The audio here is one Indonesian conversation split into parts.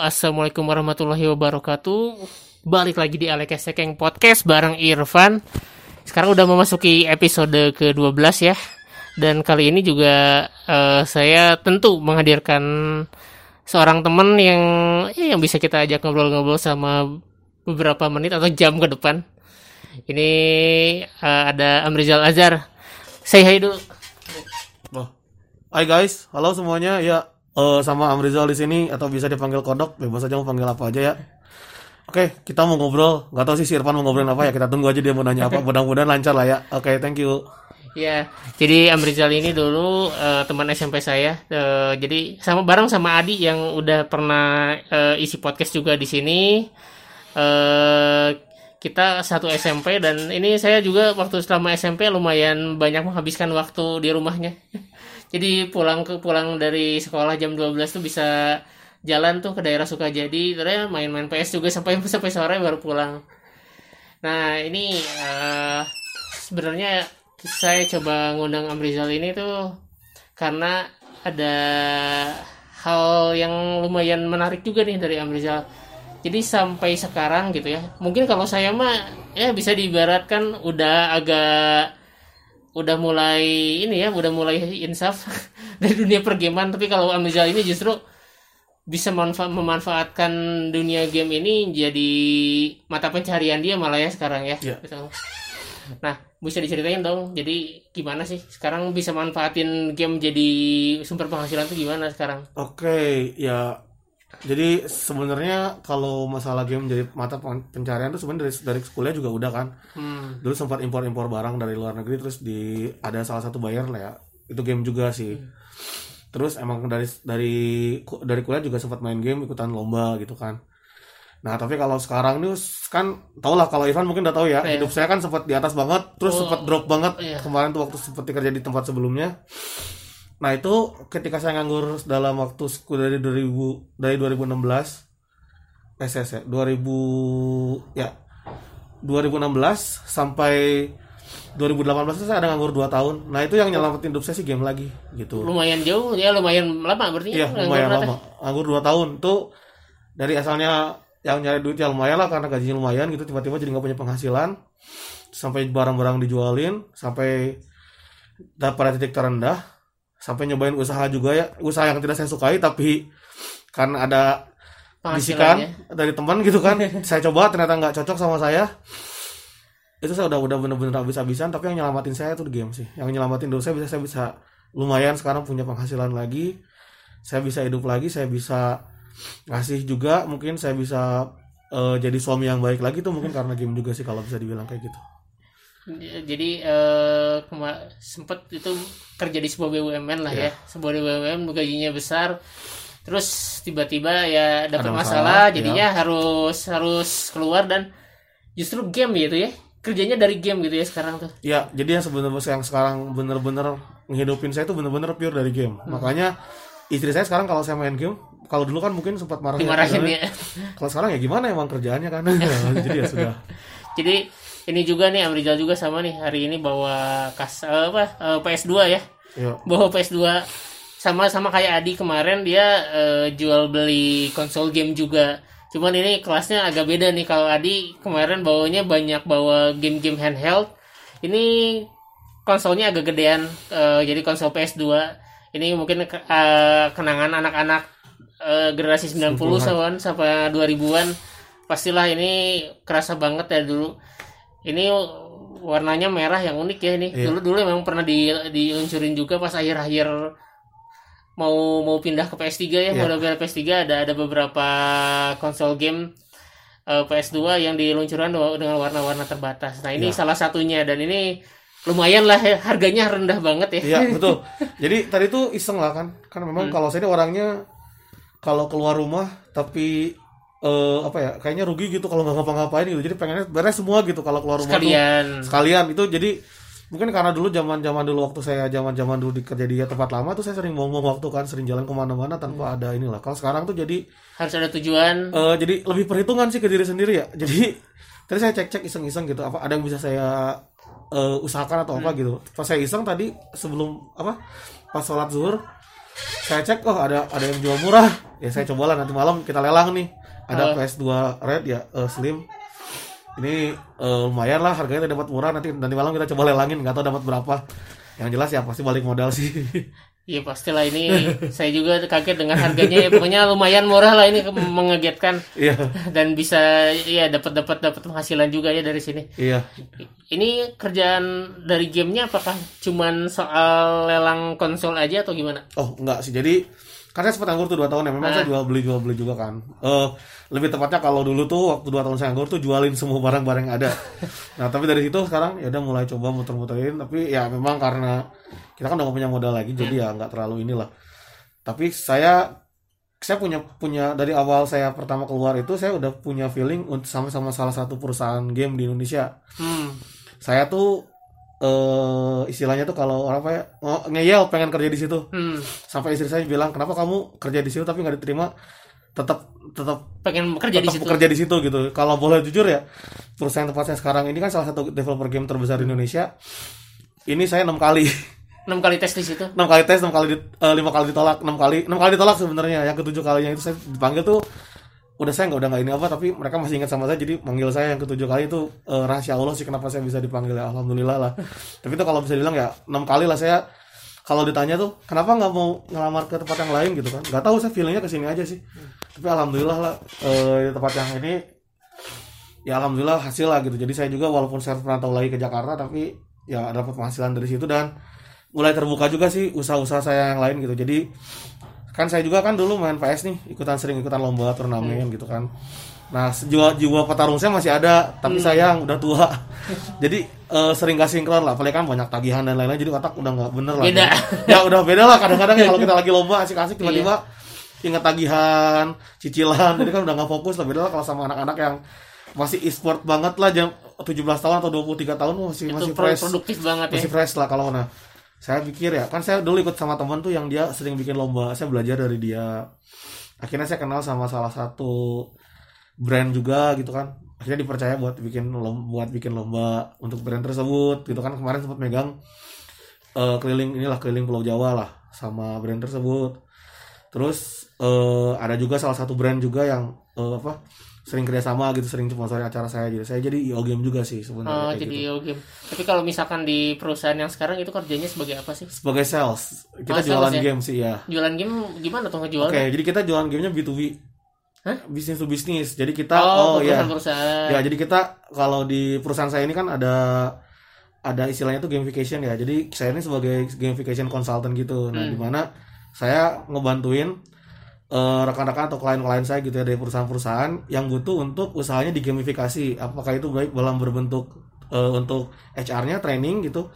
Assalamualaikum warahmatullahi wabarakatuh. Balik lagi di Alek Sekeng Podcast bareng Irfan. Sekarang udah memasuki episode ke-12 ya. Dan kali ini juga eh, saya tentu menghadirkan seorang teman yang eh, yang bisa kita ajak ngobrol-ngobrol sama beberapa menit atau jam ke depan. Ini eh, ada Amrizal Azhar. Say hi dulu. Oh. Hai guys, halo semuanya. Ya, eh, sama Amrizal di sini atau bisa dipanggil Kodok, bebas aja mau panggil apa aja ya. Oke, kita mau ngobrol. Gak tahu sih si Irfan mau ngobrolin apa ya. Kita tunggu aja dia mau nanya apa. Mudah-mudahan lancar lah ya. Oke, thank you. Ya, jadi Amrizal ini dulu eh, teman SMP saya. Eh, jadi sama bareng sama Adi yang udah pernah eh, isi podcast juga di sini. Eh, kita satu SMP dan ini saya juga waktu selama SMP lumayan banyak menghabiskan waktu di rumahnya. jadi pulang ke pulang dari sekolah jam 12 tuh bisa jalan tuh ke daerah Sukajadi, terus ya main-main PS juga sampai sampai sore baru pulang. Nah, ini eh, sebenarnya saya coba ngundang Amrizal ini tuh karena ada hal yang lumayan menarik juga nih dari Amrizal. Jadi sampai sekarang gitu ya. Mungkin kalau saya mah ya bisa diibaratkan udah agak udah mulai ini ya, udah mulai insaf dari dunia pergaman, tapi kalau Amrizal ini justru bisa manfa- memanfaatkan dunia game ini jadi mata pencarian dia malah ya sekarang ya. Iya. Betul. Nah, bisa diceritain dong. Jadi gimana sih sekarang bisa manfaatin game jadi sumber penghasilan tuh gimana sekarang? Oke, ya. Jadi sebenarnya kalau masalah game jadi mata pen- pencarian tuh sebenarnya dari, dari kuliah juga udah kan. Hmm. Dulu sempat impor-impor barang dari luar negeri terus di ada salah satu buyer lah ya. Itu game juga sih. Terus emang dari dari dari kuliah juga sempat main game ikutan lomba gitu kan. Nah tapi kalau sekarang nih kan tau lah kalau Ivan mungkin udah tahu ya Iya. hidup saya kan sempat di atas banget terus Oh, sempat drop banget iya. kemarin tuh waktu sempat kerja di tempat sebelumnya. Nah itu ketika saya nganggur dalam waktu dari 2000 dari 2016 SS ya 2000 ya 2016 sampai 2018 itu saya ada nganggur 2 tahun. Nah itu yang nyelamatin hidup saya sih game lagi gitu. Lumayan jauh ya, lumayan lama berarti Iya ya, lumayan nganggur lama. Nganggur 2 tahun tuh dari asalnya yang nyari duit ya lumayan lah karena gajinya lumayan gitu tiba-tiba jadi nggak punya penghasilan sampai barang-barang dijualin sampai dapat pada titik terendah sampai nyobain usaha juga ya. Usaha yang tidak saya sukai tapi karena ada bisikan dari teman gitu kan saya coba ternyata nggak cocok sama saya. Itu saya udah udah bener-bener habis-habisan tapi yang nyelamatin saya itu game sih. Yang nyelamatin dulu saya bisa saya bisa lumayan sekarang punya penghasilan lagi. Saya bisa hidup lagi saya bisa ngasih juga mungkin saya bisa eh, jadi suami yang baik lagi tuh mungkin karena game juga sih kalau bisa dibilang kayak gitu Jadi eh kema- sempet itu kerja di sebuah BUMN lah Iya. ya, sebuah BUMN gajinya besar. Terus tiba-tiba ya dapat masalah, masalah, iya. jadinya harus harus keluar dan justru game gitu ya. Kerjanya dari game gitu ya sekarang tuh. Ya, jadi yang sebenarnya yang sekarang bener-bener menghidupin saya itu bener-bener pure dari game. Hmm. Makanya istri saya sekarang kalau saya main game, kalau dulu kan mungkin sempat marah Dimarahin ya. Kalau sekarang ya gimana emang kerjaannya kan? jadi ya sudah. Jadi ini juga nih Amrizal juga sama nih hari ini bawa kas eh, apa eh, PS2 ya. Yuk. bawa PS2 sama sama kayak Adi kemarin dia eh, jual beli konsol game juga. Cuman ini kelasnya agak beda nih kalau Adi kemarin bawanya banyak bawa game-game handheld. Ini konsolnya agak gedean eh, jadi konsol PS2. Ini mungkin eh, kenangan anak-anak eh, generasi 90 90-an. sawan sampai 2000-an. Pastilah ini kerasa banget ya dulu. Ini warnanya merah yang unik ya ini. Iya. Dulu dulu memang pernah di diluncurin juga pas akhir-akhir mau mau pindah ke PS3 ya, Iya. mau pindah ke PS3 ada ada beberapa konsol game eh, PS2 yang diluncurkan dengan warna-warna terbatas. Nah, ini Iya. salah satunya dan ini lumayan lah ya, harganya rendah banget ya. Iya, betul. Jadi tadi tuh iseng lah kan. Kan memang Hmm. kalau saya ini orangnya kalau keluar rumah tapi eh, apa ya? Kayaknya rugi gitu kalau nggak ngapa-ngapain gitu. Jadi pengennya beres semua gitu kalau keluar rumah tuh. Sekalian. sekalian itu jadi mungkin karena dulu zaman zaman dulu waktu saya zaman zaman dulu di kerja di tempat lama tuh saya sering ngomong waktu kan sering jalan ke mana-mana tanpa ada inilah kalau sekarang tuh jadi Harus ada tujuan. eh, jadi lebih perhitungan sih ke diri sendiri ya jadi tadi saya cek-cek iseng-iseng gitu apa ada yang bisa saya eh, usahakan atau apa gitu pas saya iseng tadi sebelum apa pas sholat zuhur saya cek oh ada ada yang jual murah ya saya cobalah nanti malam kita lelang nih ada Oh. PS2 Red ya eh, Slim. Ini eh, lumayan lah harganya dapat murah. Nanti nanti malam kita coba lelangin nggak tahu dapat berapa. Yang jelas ya pasti balik modal sih. Iya pastilah ini. Saya juga kaget dengan harganya ya. Pokoknya lumayan murah lah ini mengagetkan. Iya. Dan bisa ya dapat dapat dapat penghasilan juga ya dari sini. iya. Ini kerjaan dari gamenya apakah cuman soal lelang konsol aja atau gimana? oh enggak sih. Jadi saya sempat nganggur tuh 2 tahun ya. Memang Ah. saya jual beli jual beli juga kan. Eh lebih tepatnya kalau dulu tuh waktu 2 tahun saya nganggur tuh jualin semua barang-barang yang ada. Nah tapi dari situ sekarang ya udah mulai coba muter-muterin. Tapi ya memang karena kita kan udah gak punya modal lagi jadi ya nggak terlalu inilah. Tapi saya saya punya punya dari awal saya pertama keluar itu saya udah punya feeling untuk sama sama salah satu perusahaan game di Indonesia. Hmm. saya tuh eh istilahnya tuh kalau orang apa ya ngeyel pengen kerja di situ Hmm. sampai istri saya bilang kenapa kamu kerja di situ tapi nggak diterima tetap tetap Pengen bekerja di tetap situ. bekerja di situ gitu kalau boleh jujur ya perusahaan tempat saya sekarang ini kan salah satu developer game terbesar di Indonesia ini saya enam kali 6 kali tes di situ. enam kali tes enam kali di- eh, lima kali ditolak enam kali enam kali ditolak sebenarnya yang ketujuh kalinya itu saya dipanggil tuh udah saya nggak udah nggak ini apa tapi mereka masih ingat sama saya jadi manggil saya yang ketujuh kali itu eh, rahasia Allah sih kenapa saya bisa dipanggil ya alhamdulillah lah. Tapi itu kalau bisa dibilang ya enam kali lah saya kalau ditanya tuh kenapa nggak mau ngelamar ke tempat yang lain gitu kan? Nggak tahu saya feelingnya ke sini aja sih. Tapi alhamdulillah lah eh, di tempat yang ini ya alhamdulillah hasil lah gitu. Jadi saya juga walaupun saya pernah tahu lagi ke Jakarta tapi ya dapat penghasilan dari situ dan mulai terbuka juga sih usaha-usaha saya yang lain gitu. Jadi kan saya juga kan dulu main PS nih ikutan sering ikutan lomba turnamen gitu kan. Nah jiwa jiwa petarung saya masih ada tapi sayang udah tua. Jadi eh, sering gak sinkron lah. Apalagi kan banyak tagihan dan lain-lain jadi otak udah nggak bener lah. Beda. ya udah beda lah kadang-kadang ya kalau kita lagi lomba asik-asik tiba-tiba inget tagihan cicilan jadi kan udah nggak fokus lah. Beda lah kalau sama anak-anak yang masih e-sport banget lah jam 17 tahun atau 23 tahun masih Itu masih fresh. produktif banget ya. masih fresh lah kalau nah saya pikir ya kan saya dulu ikut sama teman tuh yang dia sering bikin lomba. Saya belajar dari dia. Akhirnya saya kenal sama salah satu brand juga gitu kan. Akhirnya dipercaya buat bikin lomba, buat bikin lomba untuk brand tersebut gitu kan. Kemarin sempat megang eh, keliling inilah keliling Pulau Jawa lah sama brand tersebut. Terus eh, ada juga salah satu brand juga yang eh, apa sering kerjasama gitu sering sponsori acara saya gitu saya jadi IO game juga sih sebenarnya Oh, jadi gitu. IO game. Tapi kalau misalkan di perusahaan yang sekarang itu kerjanya sebagai apa sih? sebagai sales kita Oh, sales jualan ya? game sih ya Jualan game gimana tuh ngejual? Oke, jadi kita jualan gamenya B2B. Hah? Bisnis to bisnis. Jadi kita oh, Oh, ya. perusahaan-perusahaan. Ya, jadi kita kalau di perusahaan saya ini kan ada ada istilahnya tuh gamification ya. Jadi saya ini sebagai gamification consultant gitu. Nah, Hmm. di mana saya ngebantuin eh, rekan-rekan atau klien-klien saya gitu ya dari perusahaan-perusahaan yang butuh untuk usahanya digamifikasi. Apakah itu baik dalam berbentuk eh, untuk HR-nya training gitu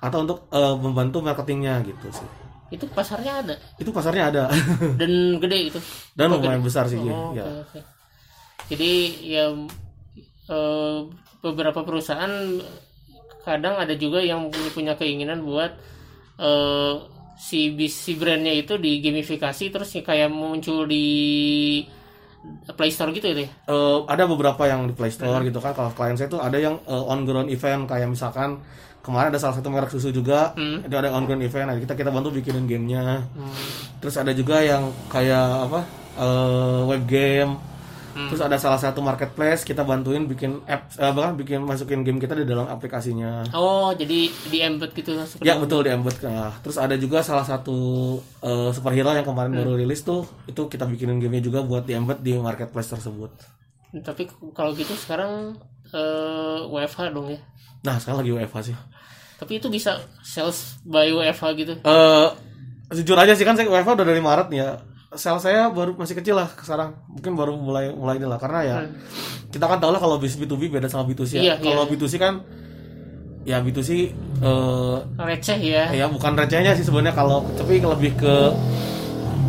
atau untuk eh, membantu marketingnya gitu sih. Itu pasarnya ada Itu pasarnya ada dan gede itu. dan Oh, lumayan gede. besar sih Oh, ya. oke, oke. Jadi ya eh, beberapa perusahaan kadang ada juga yang punya, keinginan buat eh, si bis si brandnya itu di gamifikasi terus ya kayak muncul di Play Store gitu ya. Eh, ada beberapa yang di Play Store gitu kan. Kalau klien saya tuh ada yang eh, on ground event. Kayak misalkan kemarin ada salah satu merek susu juga. Hmm. itu ada on ground event. Nah, kita kita bantu bikinin gamenya. Terus ada juga yang kayak apa? Eh, web game Hmm. terus ada salah satu marketplace kita bantuin bikin app eh, bahkan bikin masukin game kita di dalam aplikasinya Oh, jadi di embed gitu Ya betul di embed nah, terus ada juga salah satu eh, superhero yang kemarin Hmm. baru rilis tuh itu kita bikinin gamenya juga buat di embed di marketplace tersebut Tapi kalau gitu sekarang eh, WFH dong ya. nah sekarang lagi WFH sih Tapi itu bisa sales by WFH gitu. eh jujur aja sih kan saya WFH udah dari Maret nih ya. Sel saya baru masih kecil lah sekarang. Mungkin baru mulai mulai ini lah karena ya kita kan tahu lah kalau bisnis B2B beda sama B2C ya. Iya, kalau iya. B2C kan ya B2C eh Receh ya. ya bukan recehnya sih sebenarnya kalau tapi lebih ke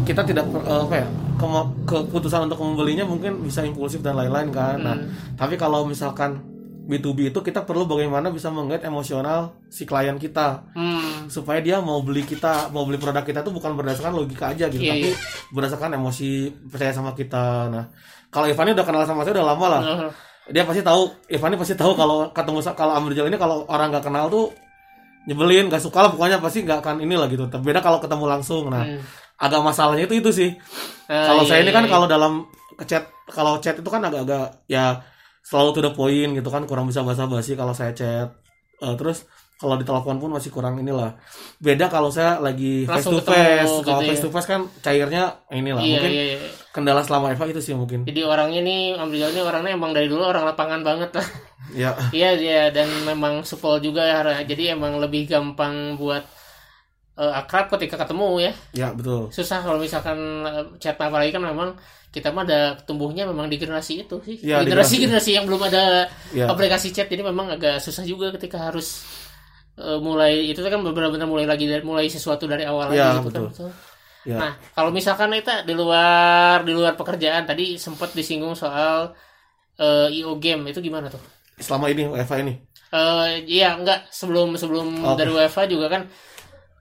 kita tidak eh, apa ya kema- keputusan untuk membelinya mungkin bisa impulsif dan lain-lain kan. Nah, tapi kalau misalkan B2B itu kita perlu bagaimana bisa menggait emosional si klien kita Hmm. supaya dia mau beli kita mau beli produk kita tuh bukan berdasarkan logika aja gitu Iya, tapi iya. berdasarkan emosi percaya sama kita nah kalau Ivani udah kenal sama saya udah lama lah Oh, dia pasti tahu Ivani pasti tahu kalau ketemu kalau Amrizal ini kalau orang nggak kenal tuh nyebelin gak suka lah pokoknya pasti nggak akan inilah gitu tapi beda kalau ketemu langsung nah Hmm. agak masalahnya itu itu sih Eh, kalau iya, saya ini iya, kan iya. kalau dalam ke chat kalau chat itu kan agak-agak ya selalu to the point gitu kan kurang bisa basa-basi kalau saya chat Eh, terus kalau di telepon pun masih kurang inilah beda kalau saya lagi face Langsung to ketemu face gitu kalau ya. face to face kan cairnya inilah iya, mungkin iya, iya. kendala selama Eva itu sih mungkin Jadi orangnya nih Amrizal ini orangnya emang dari dulu orang lapangan banget lah. ya Iya iya dan memang supel juga ya. Jadi emang lebih gampang buat eh, akrab ketika ketemu ya. ya betul Susah kalau misalkan eh, chat apalagi kan memang kita mah ada tumbuhnya memang di generasi itu sih. Di generasi generasi yang belum ada ya aplikasi chat jadi memang agak susah juga ketika harus eh, mulai itu kan benar-benar mulai lagi dari mulai sesuatu dari awal Iya, lagi gitu kan. betul. betul. ya Nah, kalau misalkan itu di luar di luar pekerjaan tadi sempat disinggung soal eh, IO game itu gimana tuh? selama ini Eva ini Eh iya enggak sebelum sebelum Oke. dari UEFA juga kan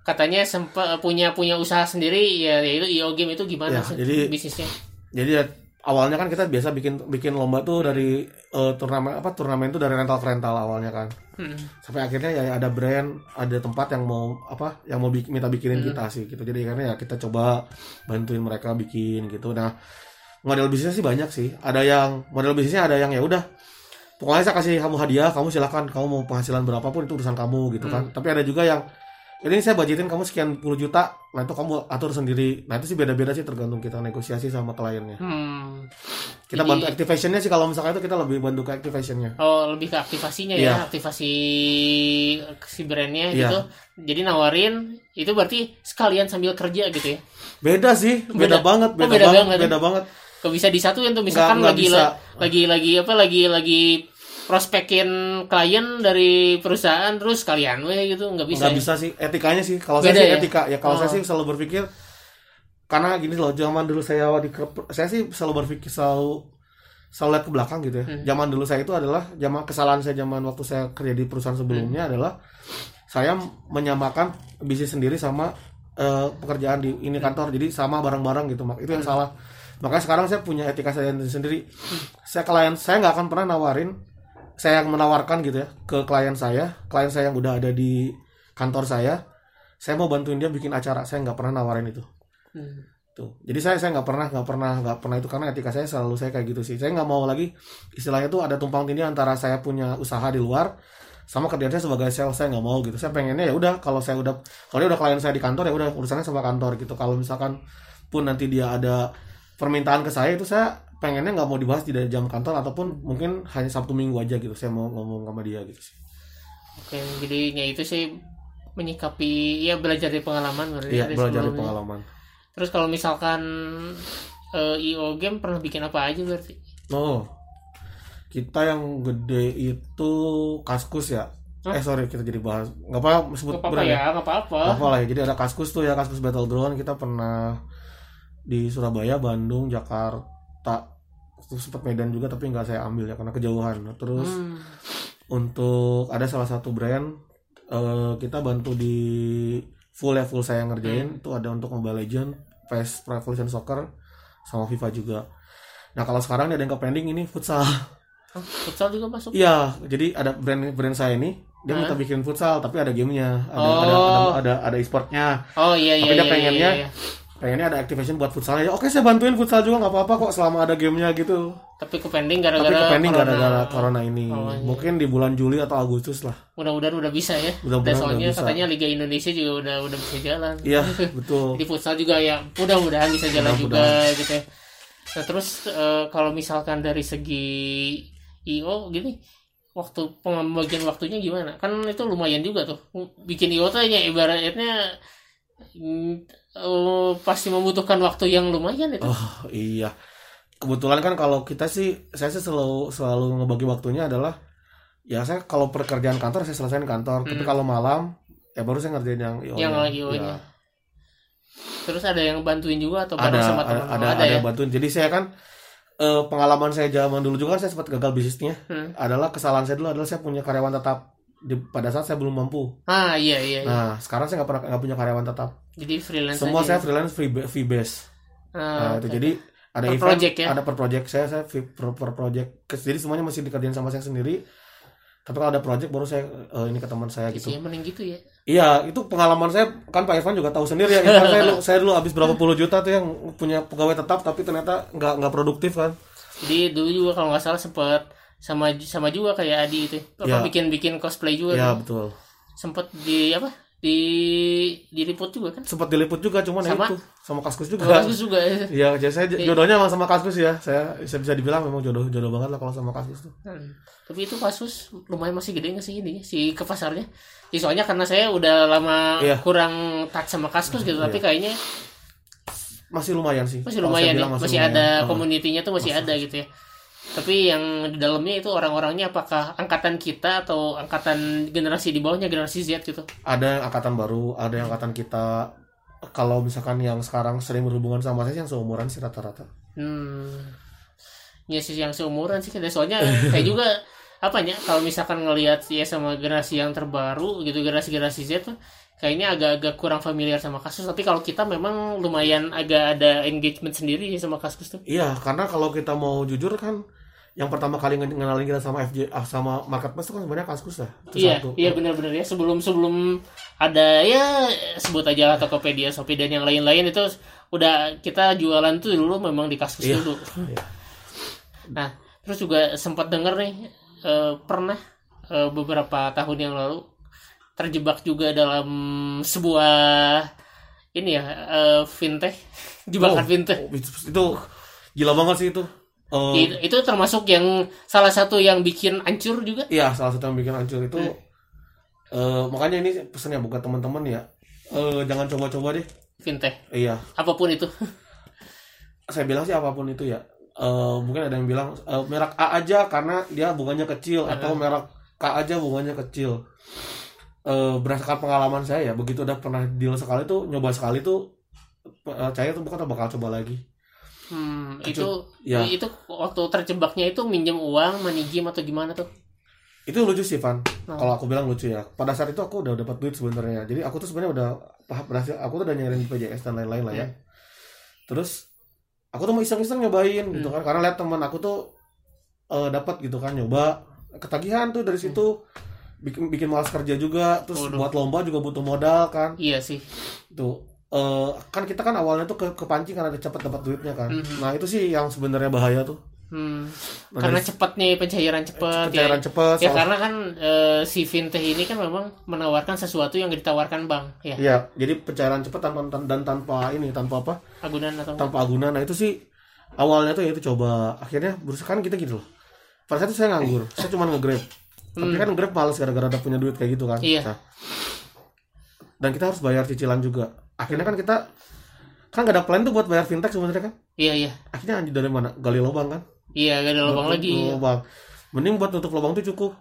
katanya sempat punya punya usaha sendiri ya yaitu IO game itu gimana Ya, sih jadi- bisnisnya? Jadi ya, awalnya kan kita biasa bikin bikin lomba tuh dari eh, turnamen apa turnamen tuh dari rental rental awalnya kan. Hmm. Sampai akhirnya ya ada brand, ada tempat yang mau apa yang mau bik- minta bikinin Hmm. kita sih gitu. Jadi akhirnya ya kita coba bantuin mereka bikin gitu. Nah, model bisnisnya sih banyak sih. Ada yang model bisnisnya ada yang ya udah pokoknya saya kasih kamu hadiah, kamu silakan kamu mau penghasilan berapapun itu urusan kamu gitu kan. Tapi ada juga yang ini saya budgetin kamu sekian puluh juta, nah itu kamu atur sendiri. Nah itu sih beda-beda sih tergantung kita negosiasi sama kliennya. Hmm. Kita Jadi- bantu activationnya sih kalau misalkan itu kita lebih bantu ke activationnya. Oh, lebih ke aktivasinya Iya. ya, aktivasi si brandnya Iya. gitu. Jadi nawarin itu berarti sekalian sambil kerja gitu ya. Beda sih, Beda. beda, banget, Oh, beda, beda banget, banget. beda banget. Kok bisa disatuin tuh misalkan Nggak- nggak lagi bisa. lagi lagi apa lagi lagi prospekin klien dari perusahaan terus kalian weh gitu nggak bisa. Nggak ya? bisa sih, etikanya sih. Kalau Beda saya sih ya? etika, ya kalau Oh. saya sih selalu berpikir karena gini loh, zaman dulu saya di saya sih selalu berpikir selalu selalu lihat ke belakang gitu ya. Hmm. Zaman dulu saya itu adalah zaman kesalahan saya zaman waktu saya kerja di perusahaan sebelumnya Hmm. adalah saya menyamakan bisnis sendiri sama eh, pekerjaan di ini kantor. Jadi sama bareng-bareng gitu. Mak- Itu yang Hmm. salah. Makanya sekarang saya punya etika saya sendiri. Saya klien saya nggak akan pernah nawarin saya yang menawarkan gitu ya ke klien saya, klien saya yang udah ada di kantor saya, saya mau bantuin dia bikin acara, saya nggak pernah nawarin itu. Hmm. Tuh. Jadi saya saya nggak pernah nggak pernah nggak pernah itu karena etika saya selalu saya kayak gitu sih. Saya nggak mau lagi istilahnya tuh ada tumpang tindih antara saya punya usaha di luar sama kerjaan saya sebagai sales saya nggak mau gitu. Saya pengennya ya udah kalau saya udah kalau dia udah klien saya di kantor ya udah urusannya sama kantor gitu. Kalau misalkan pun nanti dia ada permintaan ke saya itu saya pengennya nggak mau dibahas di jam kantor ataupun mungkin hanya sabtu minggu aja gitu. Saya mau ngomong sama dia gitu sih. Oke, jadi ya itu sih menyikapi ya belajar dari pengalaman berarti Iya dari belajar dari pengalaman. Terus kalau misalkan eh, IO game pernah bikin apa aja berarti? Oh, kita yang gede itu kaskus ya. Hah? Eh sorry kita jadi bahas. Nggak apa sebut Gak apa-apa brand ya, gak apa-apa. Nggak apa lah ya. Jadi ada kaskus tuh ya kaskus Battleground kita pernah di Surabaya, Bandung, Jakarta. Terus sempat Medan juga tapi nggak saya ambil ya karena kejauhan. Terus Hmm. untuk ada salah satu brand eh, kita bantu di full ya full saya ngerjain itu ada untuk Mobile Legend, PES Pro Evolution Soccer sama FIFA juga. Nah kalau sekarang ada yang ke pending ini futsal. Oh, futsal juga masuk. Iya, jadi ada brand brand saya ini dia Hah? minta bikin futsal tapi ada gamenya, ada Oh. ada ada ada, ada e-sportnya. Oh iya iya Tapi dia iya, pengennya- iya, iya. Pengennya ada activation buat futsal ya. Oke saya bantuin futsal juga nggak apa-apa kok selama ada gamenya gitu. Tapi ke pending Tapi gara-gara ke pending corona. gara-gara corona ini. Oh, iya. Mungkin di bulan Juli atau Agustus lah. Mudah-mudahan udah bisa ya. Mudah-mudahan soalnya udah bisa. katanya Liga Indonesia juga udah udah bisa jalan. Iya, betul. Di futsal juga ya mudah-mudahan bisa jalan juga gitu ya. Nah, terus eh, kalau misalkan dari segi IO gini waktu pembagian waktunya gimana? Kan itu lumayan juga tuh. Bikin IO tuh ya ibaratnya mm, eh, pasti membutuhkan waktu yang lumayan itu. Oh iya. Kebetulan kan kalau kita sih, saya sih selalu selalu ngebagi waktunya adalah ya saya kalau pekerjaan kantor saya selesaiin kantor. Tapi kalau malam ya baru saya ngerjain yang IO. Hmm. Yang. IO-nya. Ya. Terus ada yang bantuin juga atau ada sama ada teman? ada, Oh, ada ya. yang bantuin. Jadi saya kan eh, pengalaman saya zaman dulu juga kan saya sempat gagal bisnisnya. Hmm. Adalah kesalahan saya dulu adalah saya punya karyawan tetap di, pada saat saya belum mampu. Ah iya iya. iya. Nah sekarang saya nggak pernah nggak punya karyawan tetap. Jadi freelance Semua aja. saya freelance free fee base. Ah, Nah, itu oke. jadi ada Per event, project ya? ada per project saya saya per, per project. Jadi semuanya masih dikerjain sama saya sendiri. tapi kalau ada project baru saya eh, ini ke teman saya gitu Sih, mending gitu ya. iya itu pengalaman saya kan Pak Irfan juga tahu sendiri ya Irfan saya, dulu- saya dulu habis berapa puluh juta tuh yang punya pegawai tetap tapi ternyata nggak nggak produktif kan Jadi dulu juga kalau nggak salah sempet sama sama juga kayak Adi itu. Apa Ya. bikin bikin cosplay juga. ya kan? betul Sempet di apa? Di diliput juga kan? sempat diliput juga cuman ya Sama? itu sama kaskus juga Bagus juga ya. Iya, jadi saya jodohnya emang sama kaskus ya. Saya bisa bisa dibilang memang jodoh jodoh banget lah kalau sama kaskus tuh. Hmm. Tapi itu kasus lumayan masih gede nggak sih ini si ke pasarnya? Ya, soalnya karena saya udah lama Iya. kurang touch sama kaskus gitu, tapi kayaknya Masih lumayan sih. masih lumayan ya, bilang masih, lumayan. ada komunitinya tuh masih ada gitu ya. Tapi yang di dalamnya itu orang-orangnya apakah angkatan kita atau angkatan generasi di bawahnya generasi Z gitu? Ada yang angkatan baru, ada yang angkatan kita. Kalau misalkan yang sekarang sering berhubungan sama saya sih yang seumuran sih rata-rata. Hmm. Ya sih yang seumuran sih soalnya kayak juga apanya kalau misalkan ngelihat ya sama generasi yang terbaru gitu generasi-generasi Z tuh kayaknya agak-agak kurang familiar sama kasus tapi kalau kita memang lumayan agak ada engagement sendiri sama kasus tuh Iya, karena kalau kita mau jujur kan yang pertama kali nge- ngenalin kita sama FJ ah, sama marketplace itu kan sebenarnya kaskus ya. Itu iya satu. iya benar-benar ya sebelum sebelum ada ya sebut aja Tokopedia Shopee dan yang lain-lain itu udah kita jualan tuh dulu memang di kasus Iya. dulu Iya. Nah, terus juga sempat denger nih eh, pernah eh, beberapa tahun yang lalu terjebak juga dalam sebuah ini ya eh, fintech jebakan Oh, fintech. oh, itu, itu gila banget sih itu. Eh, Itu, itu termasuk yang salah satu yang bikin hancur juga. Iya, salah satu yang bikin hancur itu eh, makanya ini pesannya buat teman-teman ya. Eh, jangan coba-coba deh. Fintech, Iya, apa pun itu. saya bilang sih apa pun itu ya. Eh, mungkin ada yang bilang eh, merek A aja karena dia bunganya kecil atau merek K aja bunganya kecil. Eh, berdasarkan pengalaman saya ya, begitu udah pernah deal sekali tuh nyoba sekali tuh eh, saya tuh bukan bakal coba lagi. Hmm, itu ya. itu waktu terjebaknya itu minjem uang, manijim atau gimana tuh? Itu lucu sih, Van. Oh. Kalau aku bilang lucu ya. Pada saat itu aku udah dapat duit sebenarnya. Jadi aku tuh sebenarnya udah paham berhasil. Aku tuh udah nyairin PJS dan lain-lain lah ya. Terus aku tuh mau iseng-iseng nyobain gitu kan. Karena lihat teman aku tuh eh, dapat gitu kan nyoba ketagihan tuh dari situ bikin bikin malas kerja juga terus Waduh. buat lomba juga butuh modal kan Iya sih. tuh Eh, kan kita kan awalnya tuh ke kepancing karena cepat dapat duitnya kan Mhm. nah itu sih yang sebenarnya bahaya tuh Hmm. Nah, Karena dari cepat nih pencairan cepat ya. pencairan cepat Ya soal- karena kan eh, si fintech ini kan memang menawarkan sesuatu yang ditawarkan bank ya Iya, jadi pencairan cepat tanpa tan- dan tanpa ini, tanpa apa? agunan atau Tanpa agunan. Nah, itu sih awalnya tuh ya itu coba. Akhirnya berusaha kan kita gitu loh. Pada saat itu saya nganggur, saya cuma nge-grab. Tapi kan nge-grab males gara-gara udah punya duit kayak gitu kan. Iya. Nah, dan kita harus bayar cicilan juga. Akhirnya kan kita kan gak ada plan tuh buat bayar fintech sebenarnya kan. iya iya Akhirnya anjir dari mana? Gali lubang kan? iya gak ada lubang Buat lagi Lubang. Mending buat nutup lubang tuh cukup.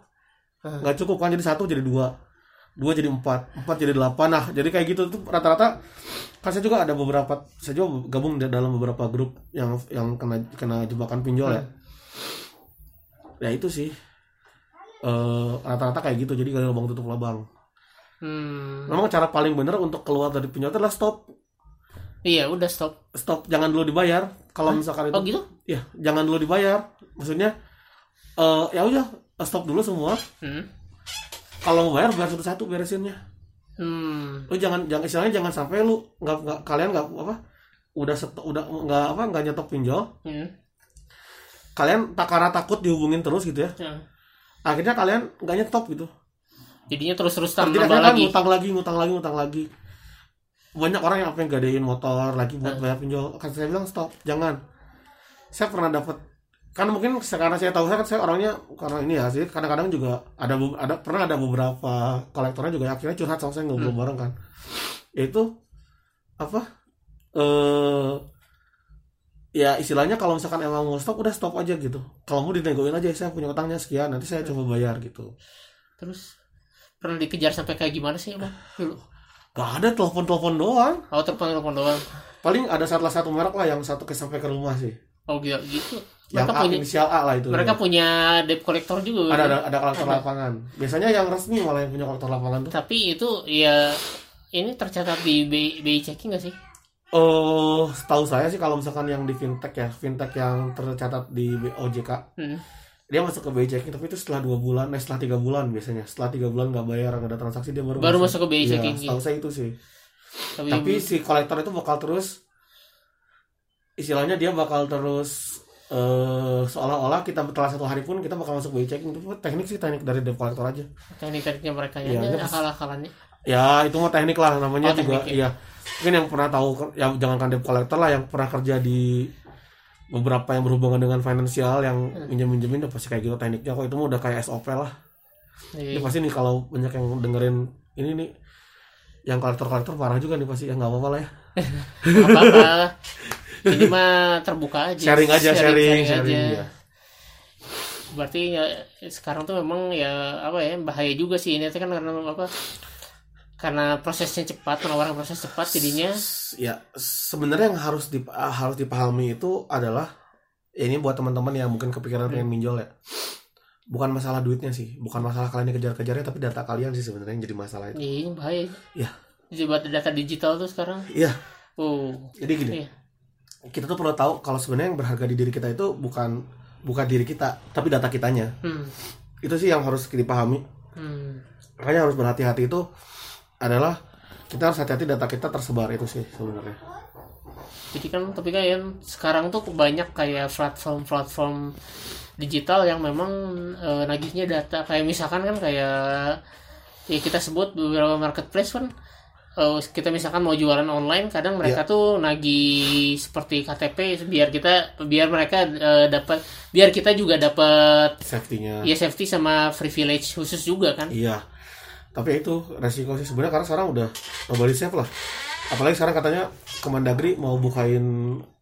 Nggak cukup kan jadi satu jadi dua. Dua jadi empat, empat jadi delapan. Nah, jadi kayak gitu tuh rata-rata kan saya juga ada beberapa saya juga gabung dalam beberapa grup yang yang kena kena jebakan pinjol ya. Ya itu sih. Eh rata-rata kayak gitu jadi gali lubang tutup lubang. Hmm. Memang cara paling bener untuk keluar dari pinjol adalah stop. iya udah stop Stop, jangan dulu dibayar. Kalau misalkan itu oh gitu ya jangan dulu dibayar. Maksudnya eh ya udah stop dulu semua. hmm. kalau mau bayar bayar satu-satu beresinnya Hmm. lu jangan jangan istilahnya jangan sampai lu nggak nggak kalian nggak apa udah seto, udah nggak apa nggak nyetok pinjol Hmm. kalian tak karena takut dihubungin terus gitu ya Ya. akhirnya kalian nggak nyetop gitu jadinya terjadi akhirnya kan lagi. ngutang lagi ngutang lagi ngutang lagi. Banyak orang yang apa yang gadein motor lagi buat bayar pinjol kan saya bilang stop jangan. Saya pernah dapat kan mungkin sekarang saya tahu saya kan saya orangnya karena ini ya sih kadang-kadang juga ada ada pernah ada beberapa kolektornya juga akhirnya curhat sama saya ngobrol bareng kan. Yaitu apa eh ya istilahnya kalau misalkan emang mau stop udah stop aja gitu. Kalau mau dinegoin aja saya punya utangnya sekian nanti saya coba bayar gitu. Terus pernah dikejar sampai kayak gimana sih emang dulu. Gak ada telepon-telepon doang. Oh telepon telepon doang. Paling ada salah satu merek lah yang satu ke sampai ke rumah sih. Oh gitu gitu. Yang mereka A, punya inisial A lah itu mereka punya debt collector juga. Ada ada ada kolektor lapangan. Biasanya yang resmi malah yang punya kolektor lapangan tuh. Tapi itu ya ini tercatat di BI, checking nggak sih? Eh setahu saya sih kalau misalkan yang di fintech ya fintech yang tercatat di OJK hmm. Dia masuk ke BI checking tapi itu setelah dua bulan eh setelah tiga bulan biasanya. Setelah tiga bulan nggak bayar nggak ada transaksi dia baru Baru masuk. ke BI Iya, checking, setahu saya itu sih. Tapi, tapi si kolektor itu bakal terus istilahnya dia bakal terus eh seolah-olah kita telah satu hari pun kita bakal masuk BI checking itu teknik sih teknik dari debt collector aja. Teknik-tekniknya mereka ya, pas- akal-akalannya. Ya itu mah teknik lah namanya Oh, juga teknik, iya. Mungkin yang pernah tahu ya jangankan debt collector lah yang pernah kerja di beberapa yang berhubungan dengan finansial yang Hmm. minjem minjemin udah pasti kayak gitu tekniknya kok itu mah udah kayak SOP lah Iya. ini pasti nih kalau banyak yang dengerin ini nih yang kolektor kolektor parah juga nih pasti ya nggak apa-apa lah ya apa-apa ini mah terbuka aja sharing aja sharing sharing, aja. ya. berarti ya sekarang tuh memang ya apa ya bahaya juga sih ini kan karena apa karena prosesnya cepat penawaran proses cepat jadinya. Ya sebenarnya yang harus dip- ah, harus dipahami itu adalah ya ini buat teman-teman yang mungkin kepikiran pengen minjol ya. Bukan masalah duitnya sih bukan masalah kalian dikejar-kejarnya tapi data kalian sih sebenarnya yang jadi masalah itu. Ya, ini bahaya Iya. jadi buat data digital tuh sekarang? Iya. Oh. Jadi gini Iya. kita tuh perlu tahu kalau sebenarnya yang berharga di diri kita itu bukan bukan diri kita tapi data kitanya. Hmm. itu sih yang harus dipahami. Hmm. makanya harus berhati-hati itu adalah kita harus hati-hati data kita tersebar itu sih sebenarnya. Jadi kan tapi kan yang sekarang tuh banyak kayak platform-platform digital yang memang eh, nagihnya data. Kayak misalkan kan kayak ya kita sebut beberapa marketplace kan eh, kita misalkan mau jualan online kadang mereka tuh nagih seperti KTP biar kita biar mereka eh, dapat biar kita juga dapat safety-nya. ya safety sama privilege khusus juga kan. Iya. Tapi itu resiko sih sebenarnya karena sekarang udah nobody safe lah. Apalagi sekarang katanya Kemendagri mau bukain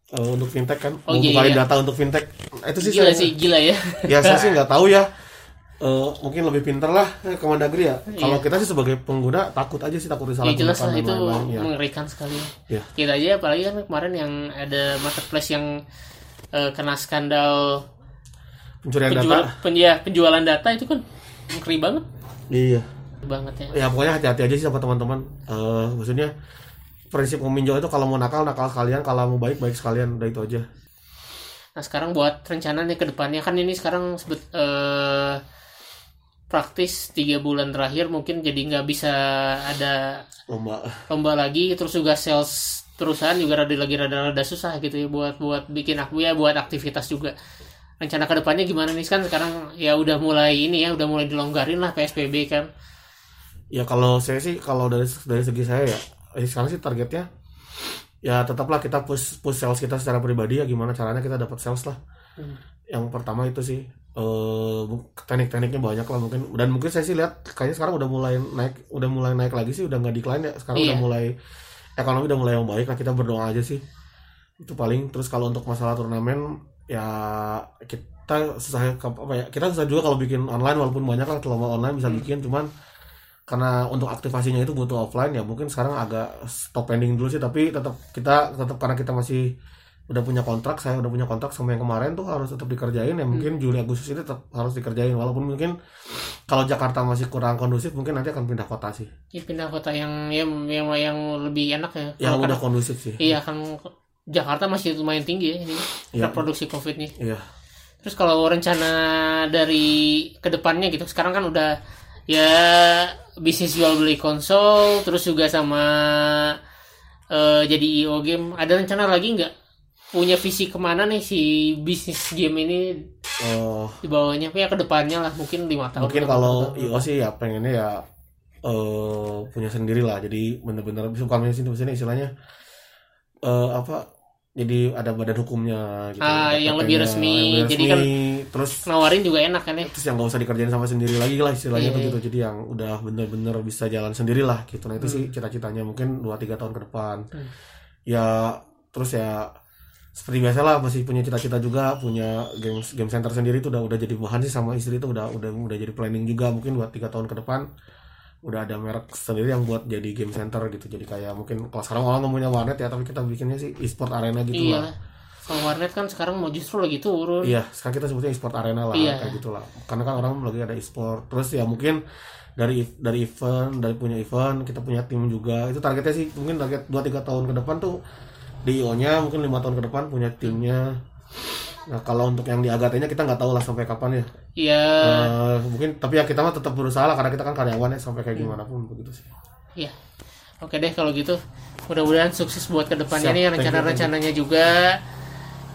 eh, untuk fintech kan, Oh, mau iya, bukain iya. data untuk fintech. Nah, Itu sih gila saya- sih gila ya Ya saya sih nggak tahu ya. Eh, mungkin lebih pinter lah eh, Kemendagri ya. Kalau Iya. kita sih sebagai pengguna takut aja sih takut ya disalahgunakan jelas lah itu ya. mengerikan sekali Iya. kita aja apalagi kan kemarin yang ada marketplace yang eh, kena skandal Pencurian penjual, data. pen- ya, penjualan data itu kan ngeri banget Iya. Banget ya. Ya pokoknya hati-hati aja sih sama teman-teman. Eh, maksudnya prinsip meminjol itu kalau mau nakal nakal sekalian, kalau mau baik baik sekalian, udah itu aja. nah sekarang buat rencana nih ke depannya. Kan ini sekarang sebet eh, praktis tiga bulan terakhir. Mungkin jadi nggak bisa ada Lomba. lomba lagi. Terus juga sales perusahaan juga rada lagi rada-rada susah gitu ya buat buat bikin aku ya buat aktivitas juga. Rencana ke depannya gimana nih? Kan sekarang ya udah mulai ini ya udah mulai dilonggarin lah psbb kan Ya kalau saya sih kalau dari dari segi saya ya eh, sekarang sih targetnya ya tetaplah kita push push sales kita secara pribadi ya gimana caranya kita dapat sales lah. Hmm. Yang pertama itu sih eh teknik-tekniknya banyak lah mungkin dan mungkin saya sih lihat kayaknya sekarang udah mulai naik udah mulai naik lagi sih udah nggak decline ya sekarang Iya. udah mulai ekonomi udah mulai membaik lah kita berdoa aja sih itu paling terus kalau untuk masalah turnamen ya kita susah apa ya kita susah juga kalau bikin online walaupun banyak lah lomba online bisa bikin cuman karena untuk aktivasinya itu butuh offline ya mungkin sekarang agak stop pending dulu sih tapi tetap kita tetap karena kita masih udah punya kontrak saya udah punya kontrak sama yang kemarin tuh harus tetap dikerjain ya mungkin Juli Agustus ini tetap harus dikerjain walaupun mungkin kalau Jakarta masih kurang kondusif mungkin nanti akan pindah kota sih. Ini pindah kota yang yang yang, yang lebih enak ya. Yang Kalau udah kan- kondusif sih. Iya kan Jakarta masih lumayan tinggi ya ini Iya. reproduksi covidnya. Iya. Terus kalau rencana dari ke depannya gitu sekarang kan udah ya bisnis jual beli konsol terus juga sama eh, jadi IO game. Ada rencana lagi nggak? Punya visi ke mana nih si bisnis game ini? Eh, di bawahnya. Ya ke depannya lah mungkin lima tahun mungkin kalau. IO sih ya pengennya ya eh punya sendiri lah. Jadi bener-bener bukan punya sendiri maksudnya istilahnya eh apa jadi ada badan hukumnya gitu. Ah, yang lebih resmi. Jadi kan-. Terus nawarin juga enak kan ya? terus yang nggak usah dikerjain sama sendiri lagi lah istilahnya Iya, tuh iya. gitu jadi yang udah bener-bener bisa jalan sendiri lah gitu. Nah itu sih cita-citanya mungkin 2-3 tahun ke depan. Hmm. ya terus ya seperti biasa lah masih punya cita-cita juga punya game game center sendiri itu udah udah jadi bahan sih sama istri itu udah udah udah jadi planning juga mungkin buat tiga tahun ke depan. Udah ada merek sendiri yang buat jadi game center gitu. Jadi kayak mungkin kalau sekarang orang ngomongnya warnet ya tapi kita bikinnya sih e-sport arena gitu iya. lah kalau warnet kan sekarang mau justru lagi turun Iya, sekarang kita sebutnya e-sport arena lah Iya. kayak gitulah. Karena kan orang lagi ada e-sport. Terus ya mungkin dari dari event, dari punya event, kita punya tim juga. Itu targetnya sih mungkin target 2 3 tahun ke depan tuh di IO-nya mungkin lima tahun ke depan punya timnya. Nah kalau untuk yang di Agatenya kita nggak tahu lah sampai kapan ya. Iya, Eh, mungkin tapi ya kita mah tetap berusaha lah karena kita kan karyawan ya sampai kayak gimana pun begitu sih. iya. Oke deh kalau gitu. Mudah-mudahan sukses buat ke depannya Siap, nih rencana-rencananya juga.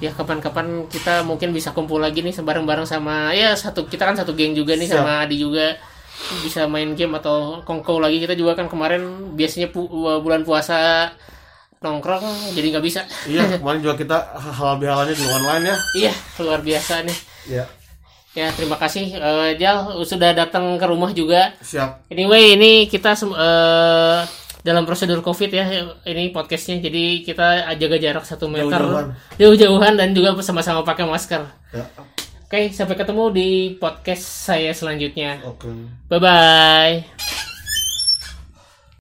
Ya kapan-kapan kita mungkin bisa kumpul lagi nih bareng-bareng sama ya satu kita kan satu geng juga nih Siap. sama Adi juga. Bisa main game atau kongko lagi. Kita juga kan kemarin biasanya pu- bulan puasa nongkrong jadi nggak bisa. Iya kemarin juga kita halal bihalalnya di online ya. iya luar biasa nih. Iya. Ya terima kasih. Eh, Jal sudah datang ke rumah juga. Siap. Anyway, ini kita eh, dalam prosedur COVID ya, ini podcastnya. Jadi kita jaga jarak satu meter, Jauh-jauhan. dan juga sama-sama pakai masker. Ya. Oke, sampai ketemu di podcast saya selanjutnya. Oke. Bye bye.